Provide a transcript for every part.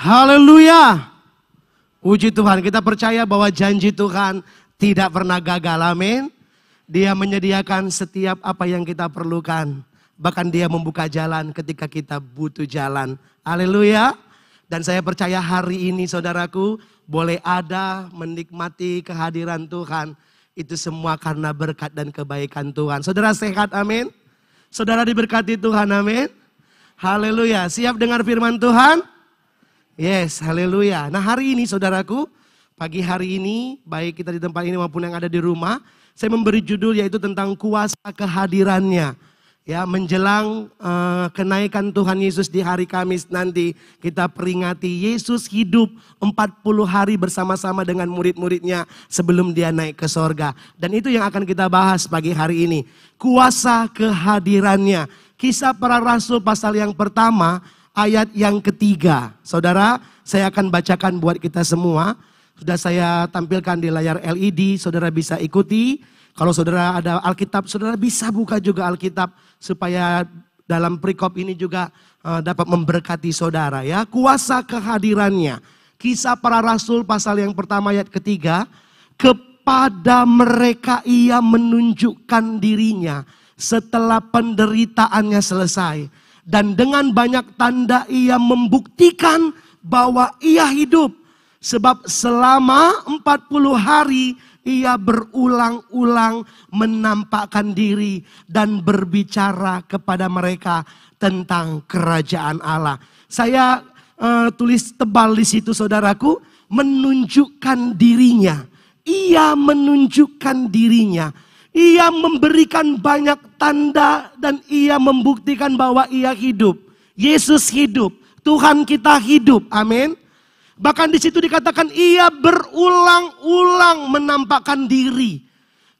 Haleluya. Puji Tuhan, kita percaya bahwa janji Tuhan tidak pernah gagal. Amin. Dia menyediakan setiap apa yang kita perlukan. Bahkan dia membuka jalan ketika kita butuh jalan. Haleluya. Dan saya percaya hari ini saudaraku boleh ada menikmati kehadiran Tuhan. Itu semua karena berkat dan kebaikan Tuhan. Saudara sehat amin. Saudara diberkati Tuhan amin. Haleluya. Siap dengar firman Tuhan? Yes, haleluya. Nah hari ini saudaraku, pagi hari ini, baik kita di tempat ini maupun yang ada di rumah, saya memberi judul yaitu tentang kuasa kehadirannya. Ya, menjelang uh, kenaikan Tuhan Yesus di hari Kamis nanti kita peringati Yesus hidup 40 hari bersama-sama dengan murid-muridnya sebelum dia naik ke sorga. Dan itu yang akan kita bahas pagi hari ini. Kuasa kehadirannya. Kisah para rasul pasal yang pertama ayat yang ketiga. Saudara, saya akan bacakan buat kita semua. Sudah saya tampilkan di layar LED, saudara bisa ikuti. Kalau saudara ada Alkitab, saudara bisa buka juga Alkitab supaya dalam perikop ini juga uh, dapat memberkati saudara ya. Kuasa kehadirannya. Kisah para rasul pasal yang pertama ayat ketiga. Kepada mereka ia menunjukkan dirinya setelah penderitaannya selesai dan dengan banyak tanda ia membuktikan bahwa ia hidup. Sebab selama 40 hari ia berulang-ulang menampakkan diri dan berbicara kepada mereka tentang kerajaan Allah. Saya uh, tulis tebal di situ saudaraku, menunjukkan dirinya. Ia menunjukkan dirinya ia memberikan banyak tanda dan ia membuktikan bahwa ia hidup. Yesus hidup, Tuhan kita hidup. Amin. Bahkan di situ dikatakan ia berulang-ulang menampakkan diri.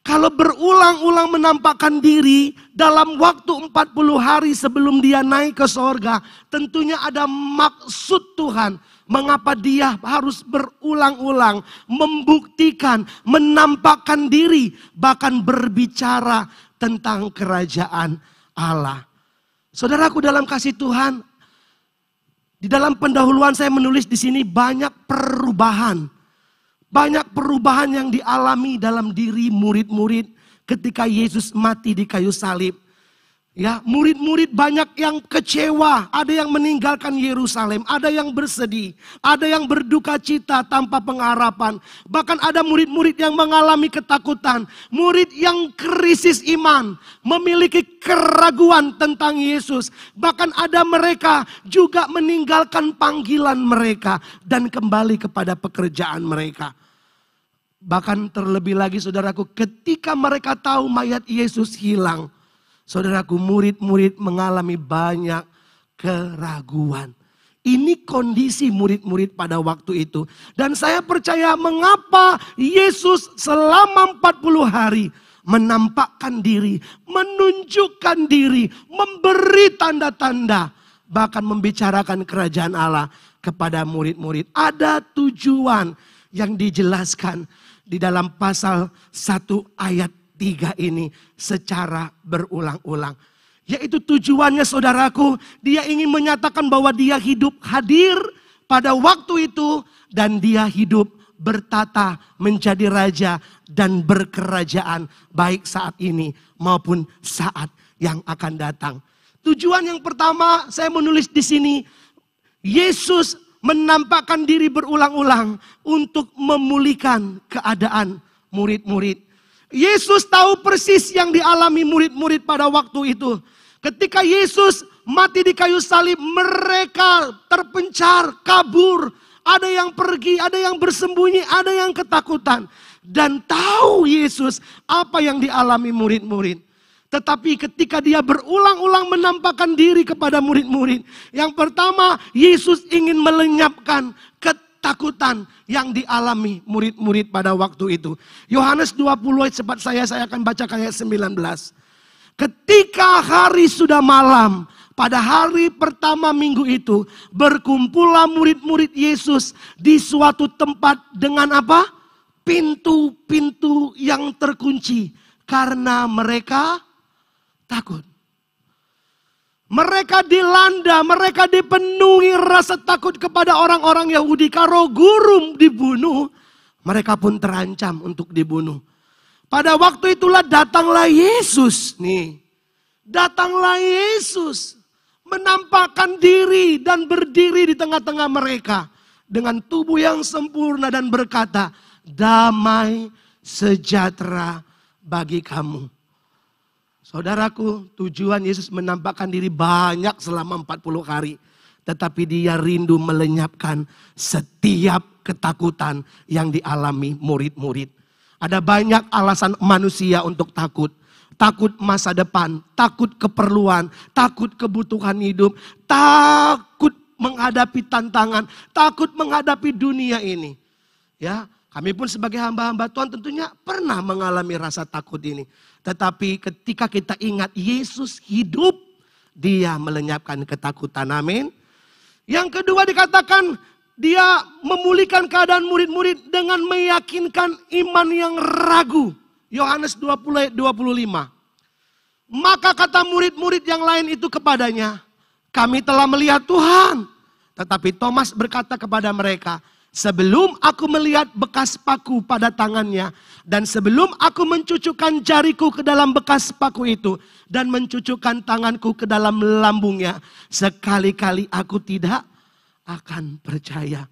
Kalau berulang-ulang menampakkan diri dalam waktu 40 hari sebelum dia naik ke sorga, tentunya ada maksud Tuhan Mengapa dia harus berulang-ulang membuktikan, menampakkan diri, bahkan berbicara tentang kerajaan Allah. Saudaraku dalam kasih Tuhan, di dalam pendahuluan saya menulis di sini banyak perubahan. Banyak perubahan yang dialami dalam diri murid-murid ketika Yesus mati di kayu salib. Ya, murid-murid banyak yang kecewa, ada yang meninggalkan Yerusalem, ada yang bersedih, ada yang berduka cita tanpa pengharapan. Bahkan ada murid-murid yang mengalami ketakutan, murid yang krisis iman, memiliki keraguan tentang Yesus. Bahkan ada mereka juga meninggalkan panggilan mereka dan kembali kepada pekerjaan mereka. Bahkan terlebih lagi saudaraku, ketika mereka tahu mayat Yesus hilang, Saudaraku, murid-murid mengalami banyak keraguan. Ini kondisi murid-murid pada waktu itu. Dan saya percaya mengapa Yesus selama 40 hari menampakkan diri, menunjukkan diri, memberi tanda-tanda. Bahkan membicarakan kerajaan Allah kepada murid-murid. Ada tujuan yang dijelaskan di dalam pasal 1 ayat tiga ini secara berulang-ulang. Yaitu tujuannya saudaraku, dia ingin menyatakan bahwa dia hidup hadir pada waktu itu dan dia hidup bertata menjadi raja dan berkerajaan baik saat ini maupun saat yang akan datang. Tujuan yang pertama saya menulis di sini, Yesus menampakkan diri berulang-ulang untuk memulihkan keadaan murid-murid Yesus tahu persis yang dialami murid-murid pada waktu itu. Ketika Yesus mati di kayu salib, mereka terpencar, kabur. Ada yang pergi, ada yang bersembunyi, ada yang ketakutan. Dan tahu Yesus apa yang dialami murid-murid. Tetapi ketika dia berulang-ulang menampakkan diri kepada murid-murid. Yang pertama, Yesus ingin melenyapkan ketakutan yang dialami murid-murid pada waktu itu. Yohanes 20 ayat cepat saya, saya akan baca ayat 19. Ketika hari sudah malam, pada hari pertama minggu itu, berkumpullah murid-murid Yesus di suatu tempat dengan apa? Pintu-pintu yang terkunci. Karena mereka takut. Mereka dilanda, mereka dipenuhi rasa takut kepada orang-orang Yahudi. Kalau guru dibunuh, mereka pun terancam untuk dibunuh. Pada waktu itulah datanglah Yesus nih. Datanglah Yesus menampakkan diri dan berdiri di tengah-tengah mereka dengan tubuh yang sempurna dan berkata, "Damai sejahtera bagi kamu." Saudaraku, tujuan Yesus menampakkan diri banyak selama 40 hari. Tetapi dia rindu melenyapkan setiap ketakutan yang dialami murid-murid. Ada banyak alasan manusia untuk takut. Takut masa depan, takut keperluan, takut kebutuhan hidup, takut menghadapi tantangan, takut menghadapi dunia ini. Ya, kami pun sebagai hamba-hamba Tuhan tentunya pernah mengalami rasa takut ini. Tetapi ketika kita ingat Yesus hidup, dia melenyapkan ketakutan. Amin. Yang kedua dikatakan dia memulihkan keadaan murid-murid dengan meyakinkan iman yang ragu. Yohanes 20 25. Maka kata murid-murid yang lain itu kepadanya, kami telah melihat Tuhan. Tetapi Thomas berkata kepada mereka, Sebelum aku melihat bekas paku pada tangannya, dan sebelum aku mencucukkan jariku ke dalam bekas paku itu, dan mencucukkan tanganku ke dalam lambungnya, sekali-kali aku tidak akan percaya.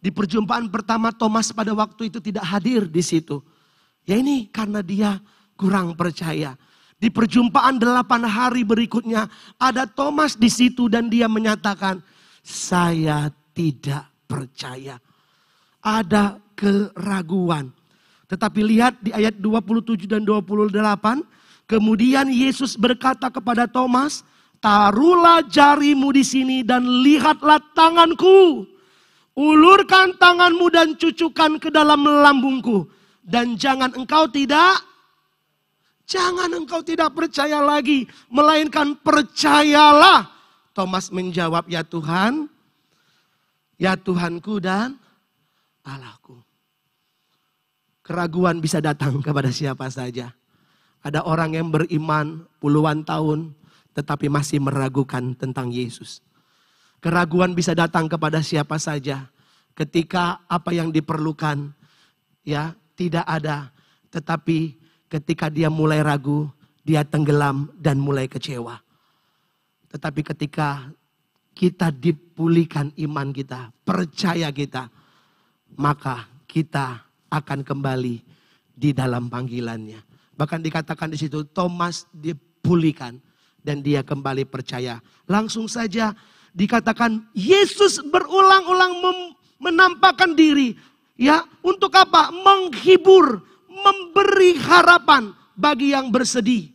Di perjumpaan pertama Thomas pada waktu itu tidak hadir di situ. Ya ini karena dia kurang percaya. Di perjumpaan delapan hari berikutnya ada Thomas di situ dan dia menyatakan, saya tidak percaya ada keraguan. Tetapi lihat di ayat 27 dan 28, kemudian Yesus berkata kepada Thomas, "Taruhlah jarimu di sini dan lihatlah tanganku. Ulurkan tanganmu dan cucukkan ke dalam lambungku dan jangan engkau tidak Jangan engkau tidak percaya lagi, melainkan percayalah. Thomas menjawab, "Ya Tuhan, ya Tuhanku dan Allahku. Keraguan bisa datang kepada siapa saja. Ada orang yang beriman puluhan tahun tetapi masih meragukan tentang Yesus. Keraguan bisa datang kepada siapa saja ketika apa yang diperlukan ya tidak ada tetapi ketika dia mulai ragu dia tenggelam dan mulai kecewa. Tetapi ketika kita dipulihkan iman kita, percaya kita, maka kita akan kembali di dalam panggilannya. Bahkan dikatakan di situ Thomas dipulihkan dan dia kembali percaya. Langsung saja dikatakan Yesus berulang-ulang menampakkan diri ya untuk apa? Menghibur, memberi harapan bagi yang bersedih.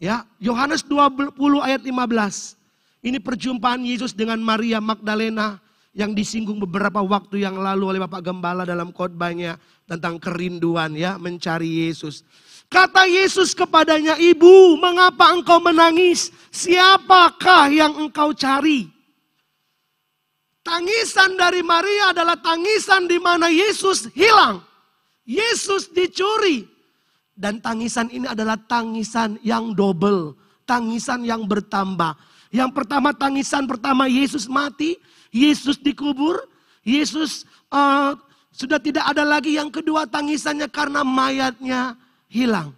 Ya, Yohanes 20 ayat 15. Ini perjumpaan Yesus dengan Maria Magdalena yang disinggung beberapa waktu yang lalu oleh Bapak Gembala dalam khotbahnya tentang kerinduan ya mencari Yesus. Kata Yesus kepadanya, "Ibu, mengapa engkau menangis? Siapakah yang engkau cari?" Tangisan dari Maria adalah tangisan di mana Yesus hilang. Yesus dicuri. Dan tangisan ini adalah tangisan yang double, tangisan yang bertambah. Yang pertama tangisan pertama Yesus mati, Yesus dikubur, Yesus uh, sudah tidak ada lagi yang kedua tangisannya karena mayatnya hilang.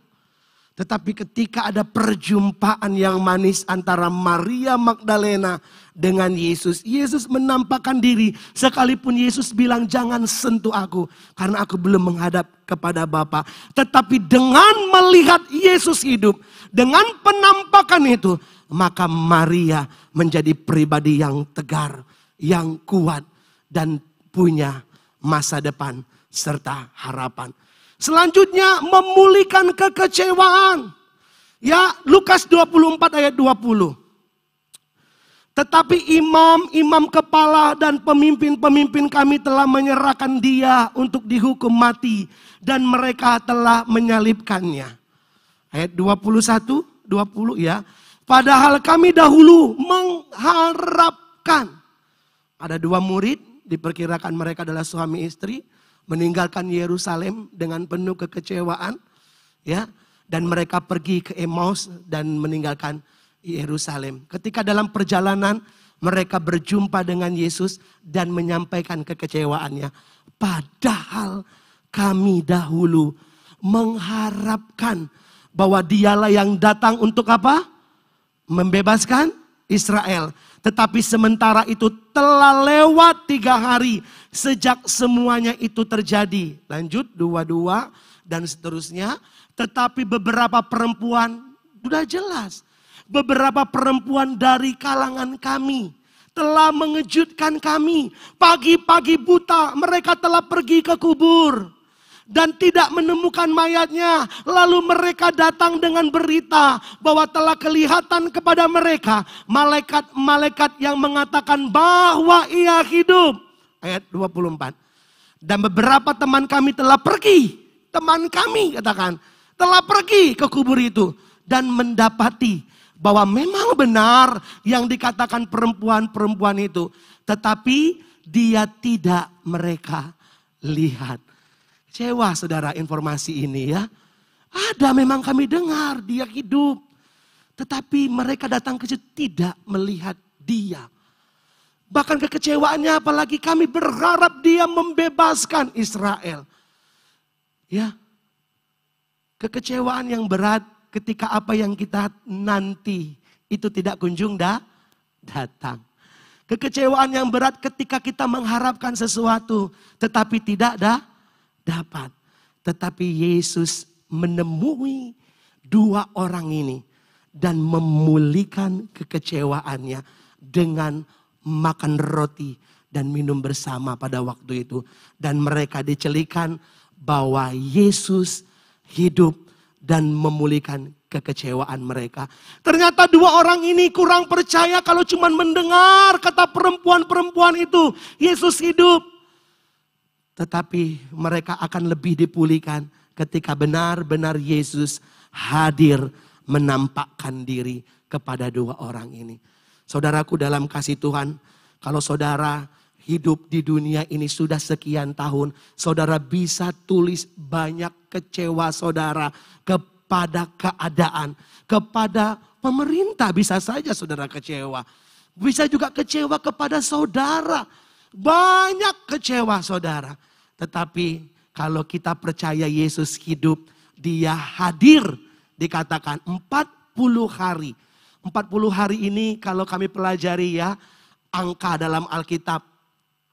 Tetapi ketika ada perjumpaan yang manis antara Maria Magdalena dengan Yesus. Yesus menampakkan diri sekalipun Yesus bilang jangan sentuh aku. Karena aku belum menghadap kepada Bapa. Tetapi dengan melihat Yesus hidup. Dengan penampakan itu. Maka Maria menjadi pribadi yang tegar yang kuat dan punya masa depan serta harapan. Selanjutnya memulihkan kekecewaan. Ya, Lukas 24 ayat 20. Tetapi imam-imam kepala dan pemimpin-pemimpin kami telah menyerahkan dia untuk dihukum mati. Dan mereka telah menyalibkannya. Ayat 21, 20 ya. Padahal kami dahulu mengharapkan ada dua murid, diperkirakan mereka adalah suami istri, meninggalkan Yerusalem dengan penuh kekecewaan, ya, dan mereka pergi ke Emmaus dan meninggalkan Yerusalem. Ketika dalam perjalanan mereka berjumpa dengan Yesus dan menyampaikan kekecewaannya. Padahal kami dahulu mengharapkan bahwa dialah yang datang untuk apa? Membebaskan Israel. Tetapi sementara itu telah lewat tiga hari sejak semuanya itu terjadi. Lanjut dua-dua dan seterusnya. Tetapi beberapa perempuan sudah jelas. Beberapa perempuan dari kalangan kami telah mengejutkan kami. Pagi-pagi buta mereka telah pergi ke kubur dan tidak menemukan mayatnya. Lalu mereka datang dengan berita bahwa telah kelihatan kepada mereka malaikat-malaikat yang mengatakan bahwa ia hidup. Ayat 24. Dan beberapa teman kami telah pergi. Teman kami katakan telah pergi ke kubur itu dan mendapati bahwa memang benar yang dikatakan perempuan-perempuan itu, tetapi dia tidak mereka lihat. Kecewa saudara informasi ini ya. Ada memang kami dengar dia hidup. Tetapi mereka datang ke situ tidak melihat dia. Bahkan kekecewaannya apalagi kami berharap dia membebaskan Israel. Ya. Kekecewaan yang berat ketika apa yang kita nanti itu tidak kunjung dah datang. Kekecewaan yang berat ketika kita mengharapkan sesuatu tetapi tidak dah dapat. Tetapi Yesus menemui dua orang ini dan memulihkan kekecewaannya dengan makan roti dan minum bersama pada waktu itu. Dan mereka dicelikan bahwa Yesus hidup dan memulihkan kekecewaan mereka. Ternyata dua orang ini kurang percaya kalau cuma mendengar kata perempuan-perempuan itu Yesus hidup. Tetapi mereka akan lebih dipulihkan ketika benar-benar Yesus hadir menampakkan diri kepada dua orang ini. Saudaraku dalam kasih Tuhan, kalau saudara hidup di dunia ini sudah sekian tahun, saudara bisa tulis banyak kecewa saudara kepada keadaan, kepada pemerintah bisa saja saudara kecewa. Bisa juga kecewa kepada saudara banyak kecewa saudara. Tetapi kalau kita percaya Yesus hidup, dia hadir. Dikatakan 40 hari. 40 hari ini kalau kami pelajari ya, angka dalam Alkitab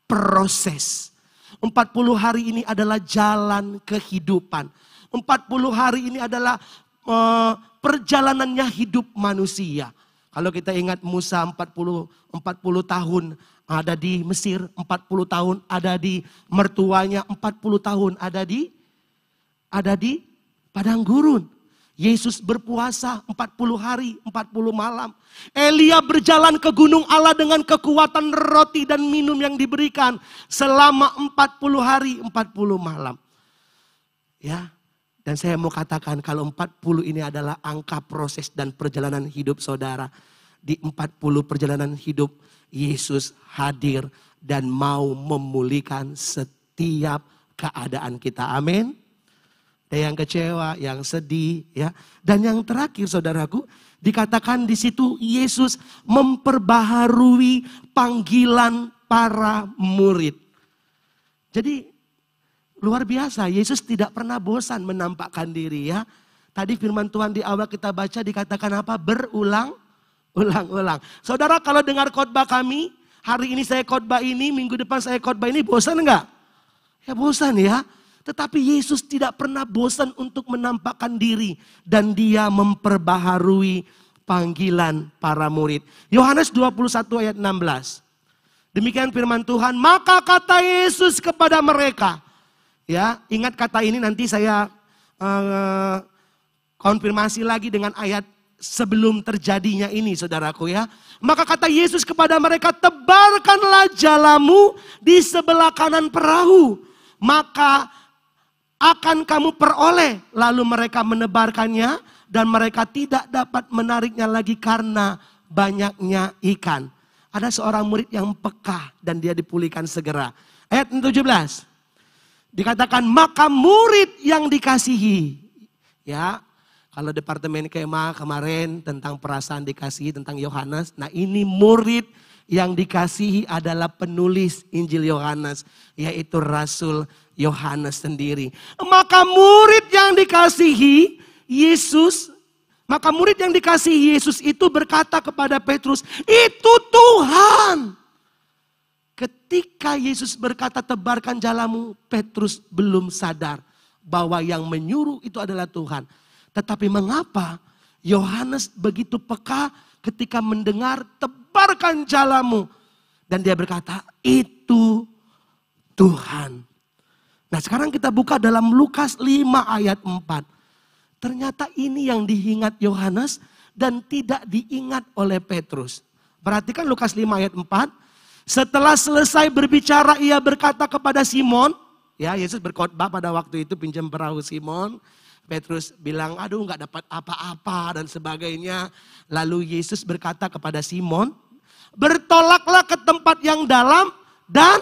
proses. 40 hari ini adalah jalan kehidupan. 40 hari ini adalah uh, perjalanannya hidup manusia. Kalau kita ingat Musa 40 40 tahun ada di Mesir 40 tahun, ada di mertuanya 40 tahun, ada di ada di padang gurun. Yesus berpuasa 40 hari, 40 malam. Elia berjalan ke gunung Allah dengan kekuatan roti dan minum yang diberikan selama 40 hari, 40 malam. Ya. Dan saya mau katakan kalau 40 ini adalah angka proses dan perjalanan hidup saudara. Di 40 perjalanan hidup Yesus hadir dan mau memulihkan setiap keadaan kita. Amin. Dan yang kecewa, yang sedih, ya. Dan yang terakhir saudaraku, dikatakan di situ Yesus memperbaharui panggilan para murid. Jadi luar biasa, Yesus tidak pernah bosan menampakkan diri ya. Tadi firman Tuhan di awal kita baca dikatakan apa? Berulang Ulang-ulang. Saudara kalau dengar khotbah kami, hari ini saya khotbah ini, minggu depan saya khotbah ini, bosan enggak? Ya bosan ya. Tetapi Yesus tidak pernah bosan untuk menampakkan diri. Dan dia memperbaharui panggilan para murid. Yohanes 21 ayat 16. Demikian firman Tuhan, maka kata Yesus kepada mereka. Ya, ingat kata ini nanti saya uh, konfirmasi lagi dengan ayat sebelum terjadinya ini saudaraku ya. Maka kata Yesus kepada mereka, tebarkanlah jalamu di sebelah kanan perahu. Maka akan kamu peroleh. Lalu mereka menebarkannya dan mereka tidak dapat menariknya lagi karena banyaknya ikan. Ada seorang murid yang peka dan dia dipulihkan segera. Ayat 17. Dikatakan maka murid yang dikasihi. Ya, Kalau departemen kema kemarin tentang perasaan dikasih tentang Yohanes. Nah ini murid yang dikasihi adalah penulis Injil Yohanes. Yaitu Rasul Yohanes sendiri. Maka murid yang dikasihi Yesus. Maka murid yang dikasihi Yesus itu berkata kepada Petrus. Itu Tuhan. Ketika Yesus berkata tebarkan jalamu. Petrus belum sadar bahwa yang menyuruh itu adalah Tuhan. Tetapi mengapa Yohanes begitu peka ketika mendengar tebarkan jalamu. Dan dia berkata, itu Tuhan. Nah sekarang kita buka dalam Lukas 5 ayat 4. Ternyata ini yang diingat Yohanes dan tidak diingat oleh Petrus. Perhatikan Lukas 5 ayat 4. Setelah selesai berbicara ia berkata kepada Simon. Ya Yesus berkhotbah pada waktu itu pinjam perahu Simon. Petrus bilang, aduh nggak dapat apa-apa dan sebagainya. Lalu Yesus berkata kepada Simon, bertolaklah ke tempat yang dalam dan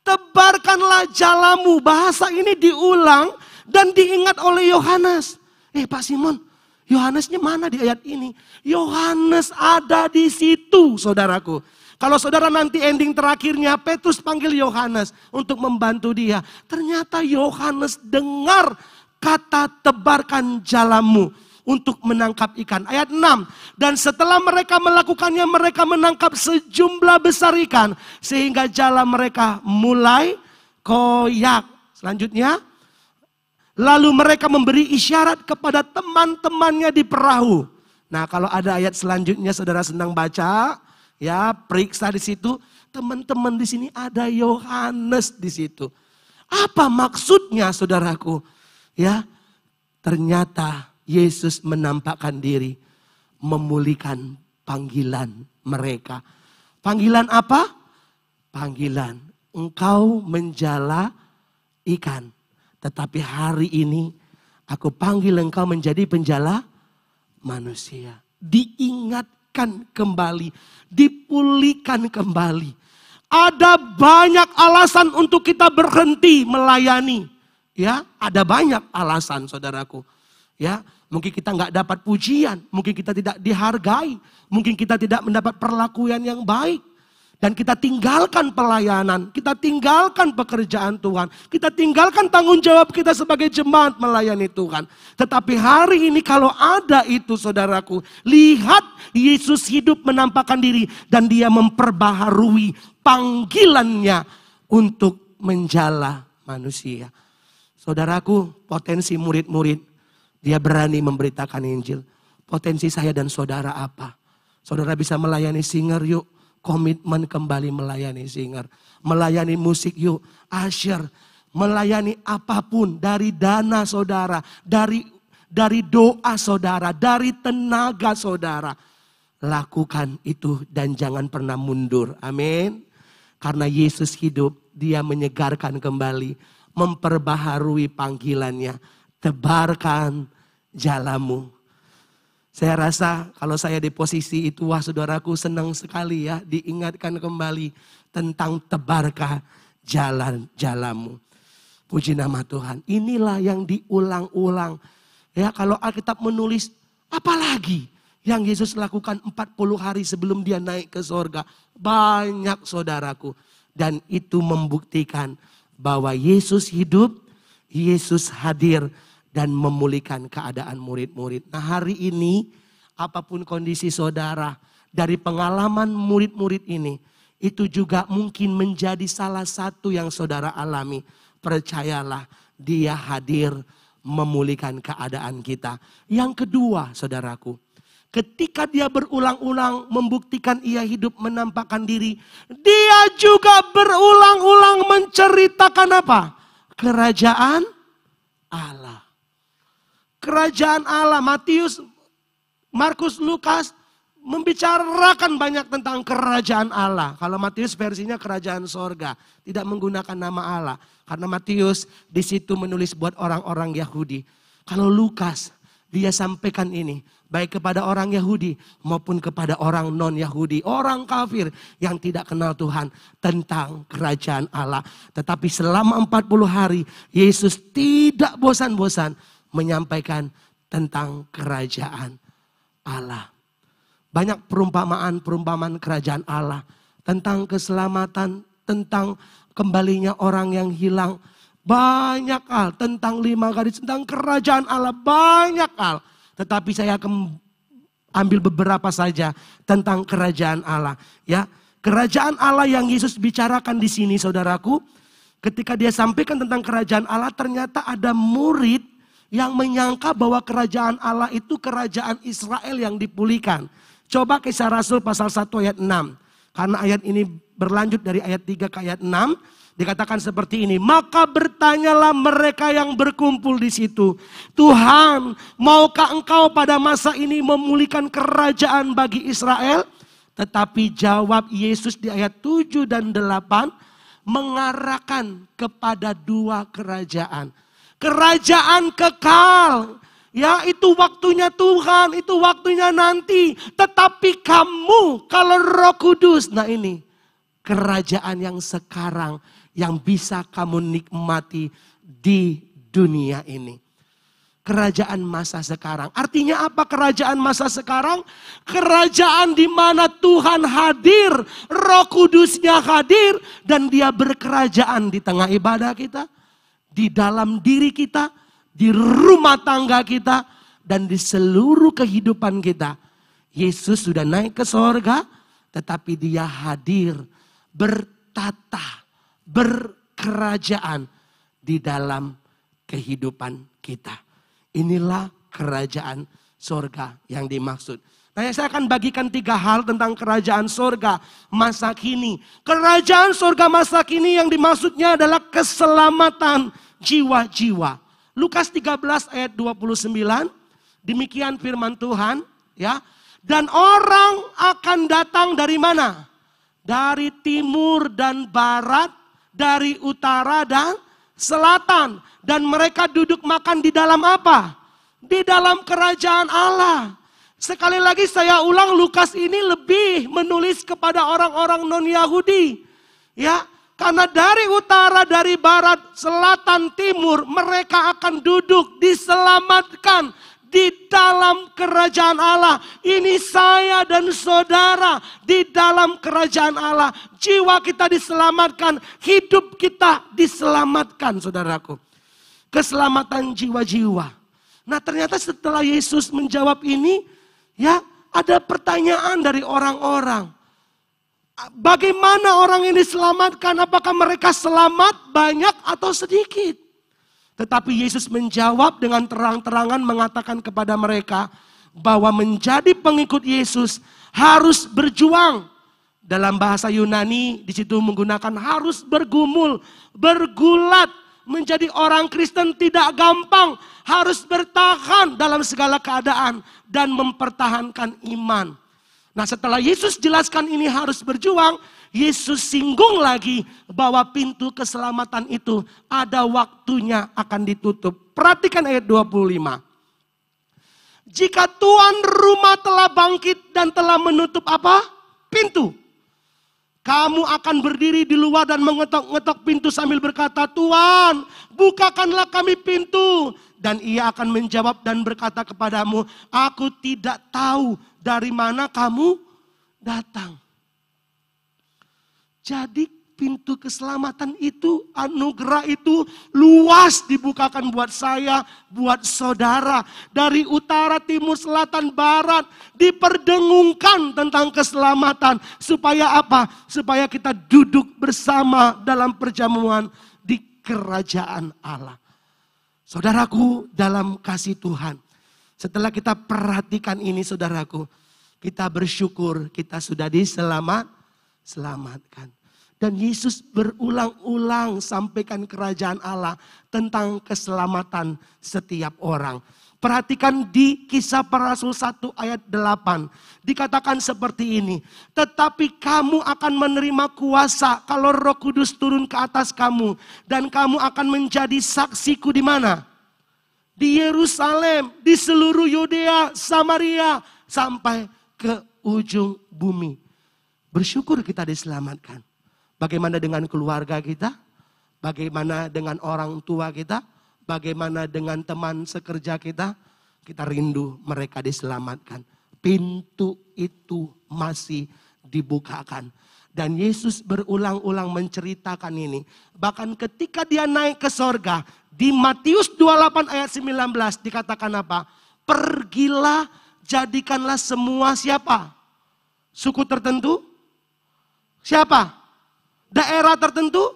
tebarkanlah jalamu. Bahasa ini diulang dan diingat oleh Yohanes. Eh Pak Simon, Yohanesnya mana di ayat ini? Yohanes ada di situ saudaraku. Kalau saudara nanti ending terakhirnya Petrus panggil Yohanes untuk membantu dia. Ternyata Yohanes dengar kata tebarkan jalamu untuk menangkap ikan. Ayat 6. Dan setelah mereka melakukannya mereka menangkap sejumlah besar ikan. Sehingga jalan mereka mulai koyak. Selanjutnya. Lalu mereka memberi isyarat kepada teman-temannya di perahu. Nah kalau ada ayat selanjutnya saudara senang baca. Ya periksa di situ. Teman-teman di sini ada Yohanes di situ. Apa maksudnya saudaraku? Ya, ternyata Yesus menampakkan diri memulihkan panggilan mereka. Panggilan apa? Panggilan engkau menjala ikan. Tetapi hari ini aku panggil engkau menjadi penjala manusia. Diingatkan kembali, dipulihkan kembali. Ada banyak alasan untuk kita berhenti melayani. Ya, ada banyak alasan saudaraku. Ya, mungkin kita nggak dapat pujian, mungkin kita tidak dihargai, mungkin kita tidak mendapat perlakuan yang baik. Dan kita tinggalkan pelayanan, kita tinggalkan pekerjaan Tuhan, kita tinggalkan tanggung jawab kita sebagai jemaat melayani Tuhan. Tetapi hari ini kalau ada itu saudaraku, lihat Yesus hidup menampakkan diri dan dia memperbaharui panggilannya untuk menjala manusia. Saudaraku, potensi murid-murid, dia berani memberitakan Injil. Potensi saya dan saudara apa? Saudara bisa melayani singer yuk. Komitmen kembali melayani singer. Melayani musik yuk. Asyir. Melayani apa pun dari dana saudara. Dari dari doa saudara. Dari tenaga saudara. Lakukan itu dan jangan pernah mundur. Amin. Karena Yesus hidup, dia menyegarkan kembali memperbaharui panggilannya. Tebarkan jalamu. Saya rasa kalau saya di posisi itu, wah saudaraku senang sekali ya diingatkan kembali tentang tebarkah jalan jalamu. Puji nama Tuhan. Inilah yang diulang-ulang. Ya kalau Alkitab menulis apalagi yang Yesus lakukan 40 hari sebelum dia naik ke sorga. Banyak saudaraku. Dan itu membuktikan bahwa Yesus hidup, Yesus hadir dan memulihkan keadaan murid-murid. Nah hari ini apa pun kondisi saudara dari pengalaman murid-murid ini itu juga mungkin menjadi salah satu yang saudara alami. Percayalah dia hadir memulihkan keadaan kita. Yang kedua saudaraku, Ketika dia berulang-ulang membuktikan ia hidup menampakkan diri. Dia juga berulang-ulang menceritakan apa? Kerajaan Allah. Kerajaan Allah. Matius, Markus, Lukas membicarakan banyak tentang kerajaan Allah. Kalau Matius versinya kerajaan sorga. Tidak menggunakan nama Allah. Karena Matius di situ menulis buat orang-orang Yahudi. Kalau Lukas dia sampaikan ini baik kepada orang Yahudi maupun kepada orang non-Yahudi, orang kafir yang tidak kenal Tuhan tentang kerajaan Allah. Tetapi selama 40 hari Yesus tidak bosan-bosan menyampaikan tentang kerajaan Allah. Banyak perumpamaan-perumpamaan kerajaan Allah tentang keselamatan, tentang kembalinya orang yang hilang. Banyak hal tentang lima gadis, tentang kerajaan Allah, banyak hal. Tetapi saya akan ambil beberapa saja tentang kerajaan Allah. Ya, kerajaan Allah yang Yesus bicarakan di sini, saudaraku, ketika dia sampaikan tentang kerajaan Allah, ternyata ada murid yang menyangka bahwa kerajaan Allah itu kerajaan Israel yang dipulihkan. Coba kisah Rasul pasal 1 ayat 6. Karena ayat ini berlanjut dari ayat 3 ke ayat 6. Dikatakan seperti ini, maka bertanyalah mereka yang berkumpul di situ. Tuhan, maukah engkau pada masa ini memulihkan kerajaan bagi Israel? Tetapi jawab Yesus di ayat 7 dan 8 mengarahkan kepada dua kerajaan kerajaan kekal. Ya itu waktunya Tuhan, itu waktunya nanti. Tetapi kamu kalau roh kudus, nah ini kerajaan yang sekarang yang bisa kamu nikmati di dunia ini. Kerajaan masa sekarang. Artinya apa kerajaan masa sekarang? Kerajaan di mana Tuhan hadir, roh kudusnya hadir dan dia berkerajaan di tengah ibadah kita di dalam diri kita, di rumah tangga kita, dan di seluruh kehidupan kita. Yesus sudah naik ke sorga, tetapi dia hadir, bertata, berkerajaan di dalam kehidupan kita. Inilah kerajaan sorga yang dimaksud. Nah, saya akan bagikan tiga hal tentang kerajaan sorga masa kini. Kerajaan sorga masa kini yang dimaksudnya adalah keselamatan jiwa-jiwa. Lukas 13 ayat 29, demikian firman Tuhan, ya. Dan orang akan datang dari mana? Dari timur dan barat, dari utara dan selatan. Dan mereka duduk makan di dalam apa? Di dalam kerajaan Allah. Sekali lagi saya ulang Lukas ini lebih menulis kepada orang-orang non-Yahudi. Ya, karena dari utara, dari barat, selatan, timur, mereka akan duduk diselamatkan di dalam kerajaan Allah. Ini saya dan saudara di dalam kerajaan Allah. Jiwa kita diselamatkan, hidup kita diselamatkan, saudaraku. Keselamatan jiwa-jiwa. Nah, ternyata setelah Yesus menjawab ini, ya, ada pertanyaan dari orang-orang. Bagaimana orang ini selamatkan? Apakah mereka selamat banyak atau sedikit? Tetapi Yesus menjawab dengan terang-terangan mengatakan kepada mereka bahwa menjadi pengikut Yesus harus berjuang. Dalam bahasa Yunani di situ menggunakan harus bergumul, bergulat. Menjadi orang Kristen tidak gampang, harus bertahan dalam segala keadaan dan mempertahankan iman. Nah setelah Yesus jelaskan ini harus berjuang, Yesus singgung lagi bahwa pintu keselamatan itu ada waktunya akan ditutup. Perhatikan ayat 25. Jika tuan rumah telah bangkit dan telah menutup apa? Pintu. Kamu akan berdiri di luar dan mengetok-ngetok pintu sambil berkata, Tuhan, bukakanlah kami pintu. Dan ia akan menjawab dan berkata kepadamu, aku tidak tahu dari mana kamu datang. Jadi pintu keselamatan itu, anugerah itu luas dibukakan buat saya, buat saudara. Dari utara, timur, selatan, barat, diperdengungkan tentang keselamatan. Supaya apa? Supaya kita duduk bersama dalam perjamuan di kerajaan Allah. Saudaraku dalam kasih Tuhan. Setelah kita perhatikan ini saudaraku, kita bersyukur kita sudah diselamat, selamatkan. Dan Yesus berulang-ulang sampaikan kerajaan Allah tentang keselamatan setiap orang. Perhatikan di kisah para rasul 1 ayat 8. Dikatakan seperti ini. Tetapi kamu akan menerima kuasa kalau roh kudus turun ke atas kamu. Dan kamu akan menjadi saksiku di mana? Di Yerusalem, di seluruh Yudea, Samaria, sampai ke ujung bumi. Bersyukur kita diselamatkan. Bagaimana dengan keluarga kita? Bagaimana dengan orang tua kita? Bagaimana dengan teman sekerja kita? kita rindu mereka diselamatkan. Pintu itu masih dibukakan. Dan Yesus berulang-ulang menceritakan ini. Bahkan ketika dia naik ke sorga, di Matius 28 ayat 19 dikatakan apa? Pergilah jadikanlah semua siapa? Suku tertentu? Siapa? Daerah tertentu?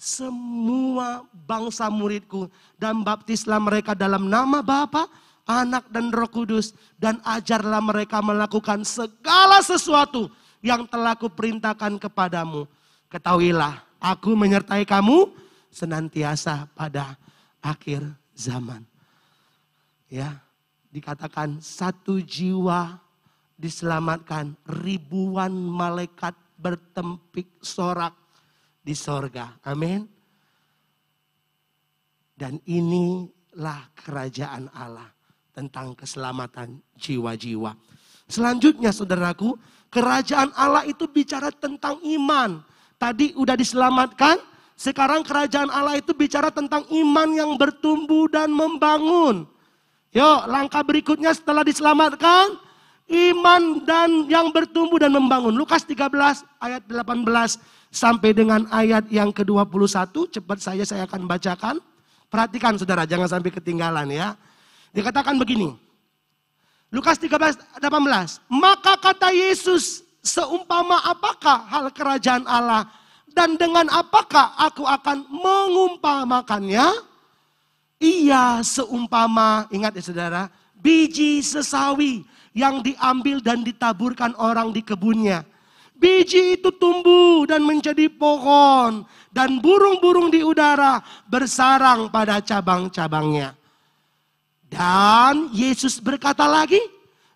Semua bangsa muridku. Dan baptislah mereka dalam nama Bapa, Anak dan Roh Kudus. Dan ajarlah mereka melakukan segala sesuatu yang telah kuperintahkan kepadamu. Ketahuilah, aku menyertai kamu senantiasa pada akhir zaman. Ya, dikatakan satu jiwa diselamatkan, ribuan malaikat bertempik sorak di sorga. Amin. Dan inilah kerajaan Allah tentang keselamatan jiwa-jiwa. Selanjutnya saudaraku, Kerajaan Allah itu bicara tentang iman. Tadi udah diselamatkan, sekarang kerajaan Allah itu bicara tentang iman yang bertumbuh dan membangun. Yuk, langkah berikutnya setelah diselamatkan, iman dan yang bertumbuh dan membangun. Lukas 13 ayat 18 sampai dengan ayat yang ke-21, cepat saya saya akan bacakan. Perhatikan saudara, jangan sampai ketinggalan ya. Dikatakan begini, Lukas 13, 18. Maka kata Yesus, seumpama apakah hal kerajaan Allah dan dengan apakah aku akan mengumpamakannya? Ia seumpama, ingat ya saudara, biji sesawi yang diambil dan ditaburkan orang di kebunnya. Biji itu tumbuh dan menjadi pohon dan burung-burung di udara bersarang pada cabang-cabangnya. Dan Yesus berkata lagi,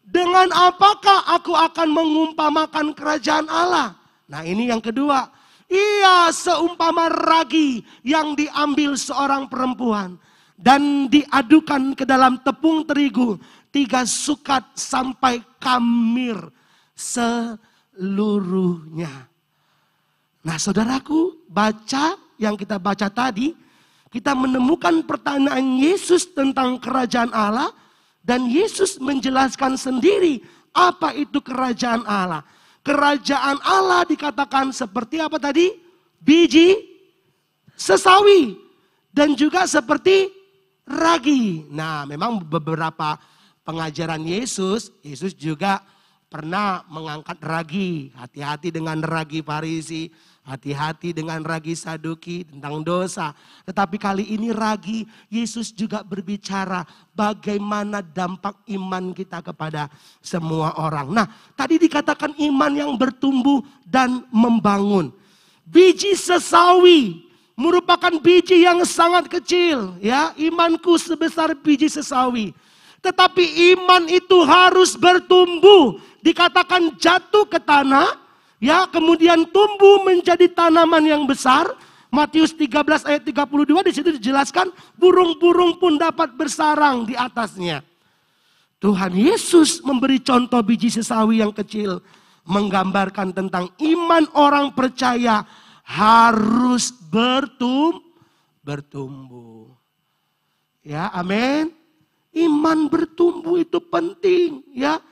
dengan apakah aku akan mengumpamakan kerajaan Allah? Nah ini yang kedua. Ia seumpama ragi yang diambil seorang perempuan dan diadukan ke dalam tepung terigu tiga sukat sampai kamir seluruhnya. Nah saudaraku baca yang kita baca tadi kita menemukan pertanyaan Yesus tentang kerajaan Allah dan Yesus menjelaskan sendiri apa itu kerajaan Allah. Kerajaan Allah dikatakan seperti apa tadi? Biji sesawi dan juga seperti ragi. Nah, memang beberapa pengajaran Yesus, Yesus juga pernah mengangkat ragi. Hati-hati dengan ragi Farisi, Hati-hati dengan ragi saduki tentang dosa. Tetapi kali ini ragi Yesus juga berbicara bagaimana dampak iman kita kepada semua orang. Nah tadi dikatakan iman yang bertumbuh dan membangun. Biji sesawi merupakan biji yang sangat kecil. ya Imanku sebesar biji sesawi. Tetapi iman itu harus bertumbuh. Dikatakan jatuh ke tanah Ya, kemudian tumbuh menjadi tanaman yang besar. Matius 13 ayat 32 di situ dijelaskan burung-burung pun dapat bersarang di atasnya. Tuhan Yesus memberi contoh biji sesawi yang kecil menggambarkan tentang iman orang percaya harus bertum bertumbuh. Ya, amin. Iman bertumbuh itu penting, ya.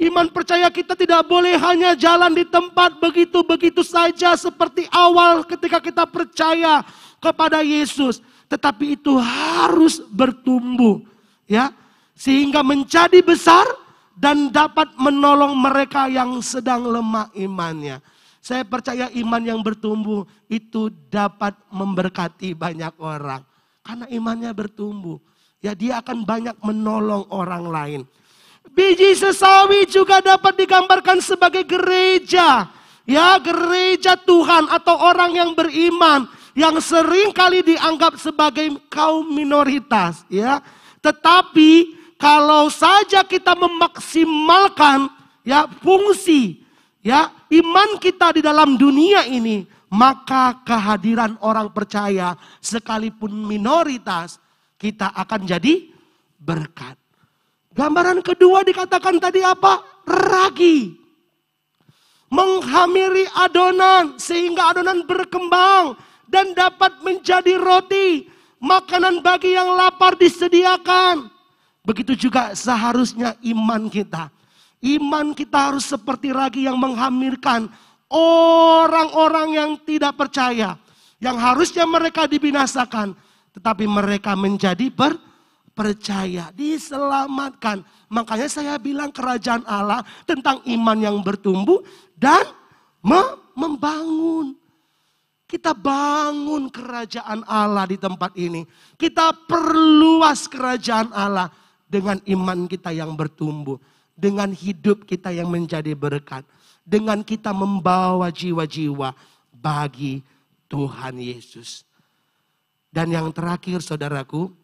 Iman percaya kita tidak boleh hanya jalan di tempat begitu-begitu saja seperti awal ketika kita percaya kepada Yesus. Tetapi itu harus bertumbuh. ya Sehingga menjadi besar dan dapat menolong mereka yang sedang lemah imannya. Saya percaya iman yang bertumbuh itu dapat memberkati banyak orang. Karena imannya bertumbuh. Ya dia akan banyak menolong orang lain. Biji sesawi juga dapat digambarkan sebagai gereja. Ya, gereja Tuhan atau orang yang beriman yang sering kali dianggap sebagai kaum minoritas, ya. Tetapi kalau saja kita memaksimalkan ya fungsi ya iman kita di dalam dunia ini, maka kehadiran orang percaya sekalipun minoritas kita akan jadi berkat. Gambaran kedua dikatakan tadi apa? Ragi. Menghamiri adonan sehingga adonan berkembang dan dapat menjadi roti. Makanan bagi yang lapar disediakan. Begitu juga seharusnya iman kita. Iman kita harus seperti ragi yang menghamirkan orang-orang yang tidak percaya. Yang harusnya mereka dibinasakan. Tetapi mereka menjadi ber, percaya, diselamatkan. Makanya saya bilang kerajaan Allah tentang iman yang bertumbuh dan membangun. Kita bangun kerajaan Allah di tempat ini. Kita perluas kerajaan Allah dengan iman kita yang bertumbuh. Dengan hidup kita yang menjadi berkat. Dengan kita membawa jiwa-jiwa bagi Tuhan Yesus. Dan yang terakhir saudaraku,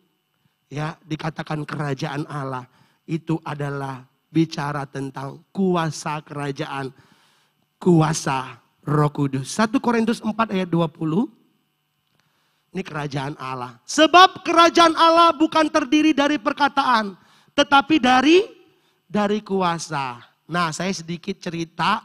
ya dikatakan kerajaan Allah itu adalah bicara tentang kuasa kerajaan, kuasa Roh Kudus. 1 Korintus 4 ayat 20. Ini kerajaan Allah. Sebab kerajaan Allah bukan terdiri dari perkataan, tetapi dari dari kuasa. Nah, saya sedikit cerita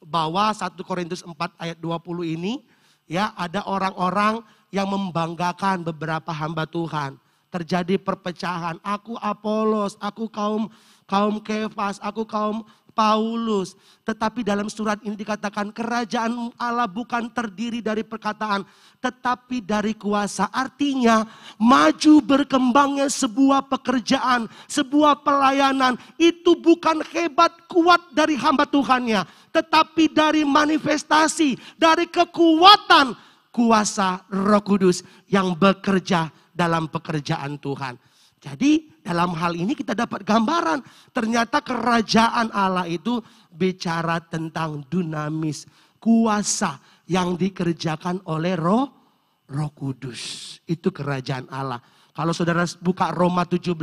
bahwa 1 Korintus 4 ayat 20 ini ya ada orang-orang yang membanggakan beberapa hamba Tuhan. Terjadi perpecahan, aku Apolos, aku kaum kaum Kefas, aku kaum Paulus. Tetapi dalam surat ini dikatakan kerajaan Allah bukan terdiri dari perkataan. Tetapi dari kuasa. Artinya maju berkembangnya sebuah pekerjaan. Sebuah pelayanan. Itu bukan hebat kuat dari hamba Tuhannya. Tetapi dari manifestasi. Dari kekuatan kuasa roh kudus yang bekerja dalam pekerjaan Tuhan. Jadi dalam hal ini kita dapat gambaran. Ternyata kerajaan Allah itu bicara tentang dinamis. Kuasa yang dikerjakan oleh roh, roh kudus. Itu kerajaan Allah. Kalau saudara buka Roma 17,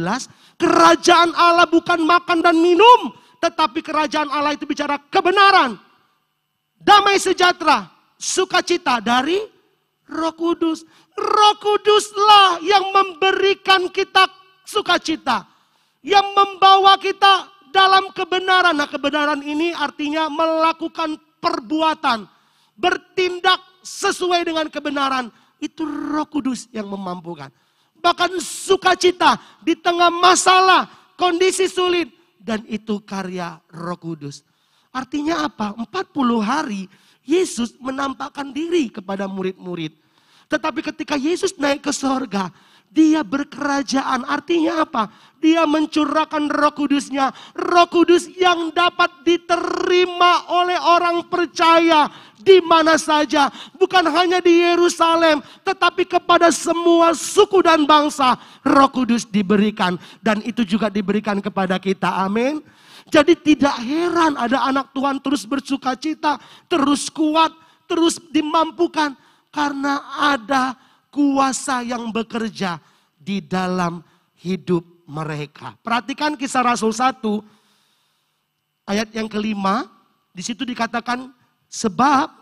kerajaan Allah bukan makan dan minum. Tetapi kerajaan Allah itu bicara kebenaran. Damai sejahtera, sukacita dari roh kudus. Roh kuduslah yang memberikan kita sukacita yang membawa kita dalam kebenaran. Nah, kebenaran ini artinya melakukan perbuatan, bertindak sesuai dengan kebenaran. Itu Roh Kudus yang memampukan. Bahkan sukacita di tengah masalah, kondisi sulit dan itu karya Roh Kudus. Artinya apa? 40 hari Yesus menampakkan diri kepada murid-murid. Tetapi ketika Yesus naik ke sorga, dia berkerajaan. Artinya apa? Dia mencurahkan roh kudusnya. Roh kudus yang dapat diterima oleh orang percaya di mana saja. Bukan hanya di Yerusalem, tetapi kepada semua suku dan bangsa. Roh kudus diberikan. Dan itu juga diberikan kepada kita. Amin. Jadi tidak heran ada anak Tuhan terus bersuka cita, terus kuat, terus dimampukan. Karena ada kuasa yang bekerja di dalam hidup mereka. Perhatikan kisah Rasul 1 ayat yang kelima. Di situ dikatakan sebab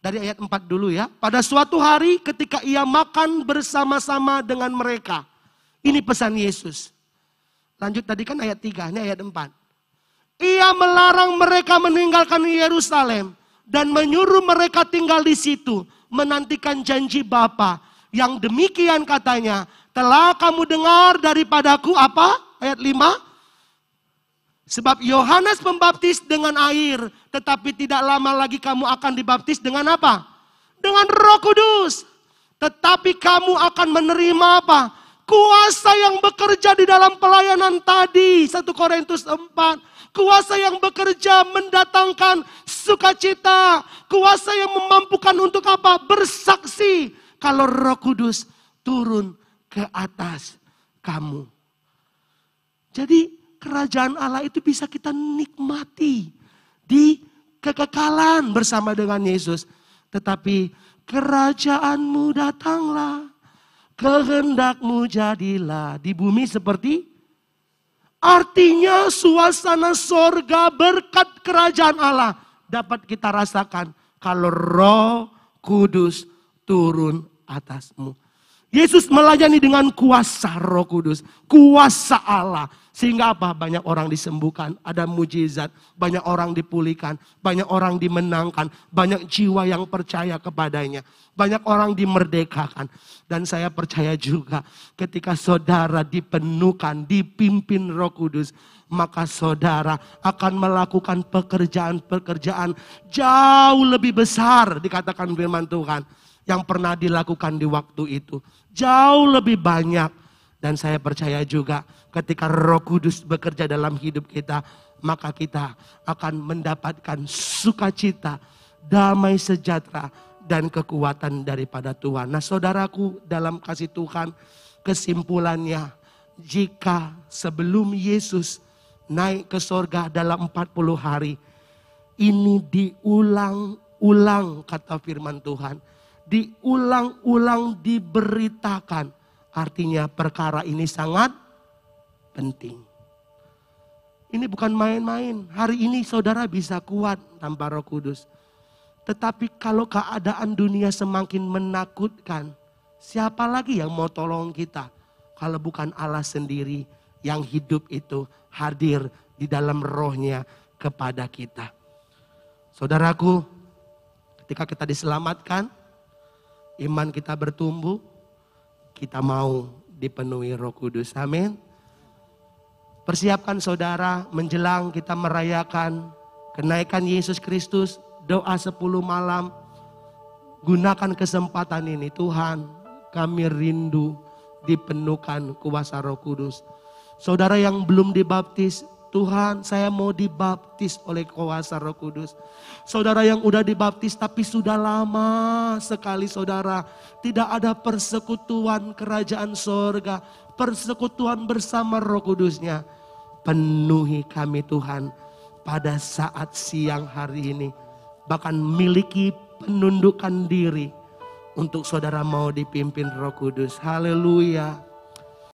dari ayat 4 dulu ya. Pada suatu hari ketika ia makan bersama-sama dengan mereka. Ini pesan Yesus. Lanjut tadi kan ayat 3, ini ayat 4. Ia melarang mereka meninggalkan Yerusalem dan menyuruh mereka tinggal di situ menantikan janji Bapa. Yang demikian katanya, telah kamu dengar daripadaku apa? Ayat 5. Sebab Yohanes membaptis dengan air, tetapi tidak lama lagi kamu akan dibaptis dengan apa? Dengan Roh Kudus. Tetapi kamu akan menerima apa? Kuasa yang bekerja di dalam pelayanan tadi. 1 Korintus 4 Kuasa yang bekerja mendatangkan sukacita. Kuasa yang memampukan untuk apa? Bersaksi. Kalau roh kudus turun ke atas kamu. Jadi kerajaan Allah itu bisa kita nikmati. Di kekekalan bersama dengan Yesus. Tetapi kerajaanmu datanglah. Kehendakmu jadilah di bumi seperti Artinya suasana sorga berkat kerajaan Allah dapat kita rasakan kalau roh kudus turun atasmu. Yesus melayani dengan kuasa Roh Kudus, kuasa Allah. Sehingga apa? Banyak orang disembuhkan, ada mujizat, banyak orang dipulihkan, banyak orang dimenangkan, banyak jiwa yang percaya kepadanya, banyak orang dimerdekakan. Dan saya percaya juga ketika saudara dipenuhkan, dipimpin Roh Kudus, maka saudara akan melakukan pekerjaan-pekerjaan jauh lebih besar dikatakan firman Tuhan yang pernah dilakukan di waktu itu. Jauh lebih banyak. Dan saya percaya juga ketika roh kudus bekerja dalam hidup kita, maka kita akan mendapatkan sukacita, damai sejahtera, dan kekuatan daripada Tuhan. Nah saudaraku dalam kasih Tuhan, kesimpulannya, jika sebelum Yesus naik ke sorga dalam 40 hari, ini diulang-ulang kata firman Tuhan diulang-ulang diberitakan. Artinya perkara ini sangat penting. Ini bukan main-main. Hari ini saudara bisa kuat tanpa roh kudus. Tetapi kalau keadaan dunia semakin menakutkan, siapa lagi yang mau tolong kita? Kalau bukan Allah sendiri yang hidup itu hadir di dalam rohnya kepada kita. Saudaraku, ketika kita diselamatkan, iman kita bertumbuh, kita mau dipenuhi roh kudus. Amin. Persiapkan saudara menjelang kita merayakan kenaikan Yesus Kristus. Doa sepuluh malam. Gunakan kesempatan ini Tuhan kami rindu dipenuhkan kuasa roh kudus. Saudara yang belum dibaptis Tuhan saya mau dibaptis oleh kuasa roh kudus. Saudara yang udah dibaptis tapi sudah lama sekali saudara. Tidak ada persekutuan kerajaan sorga. Persekutuan bersama roh kudusnya. Penuhi kami Tuhan pada saat siang hari ini. Bahkan miliki penundukan diri untuk saudara mau dipimpin roh kudus. Haleluya.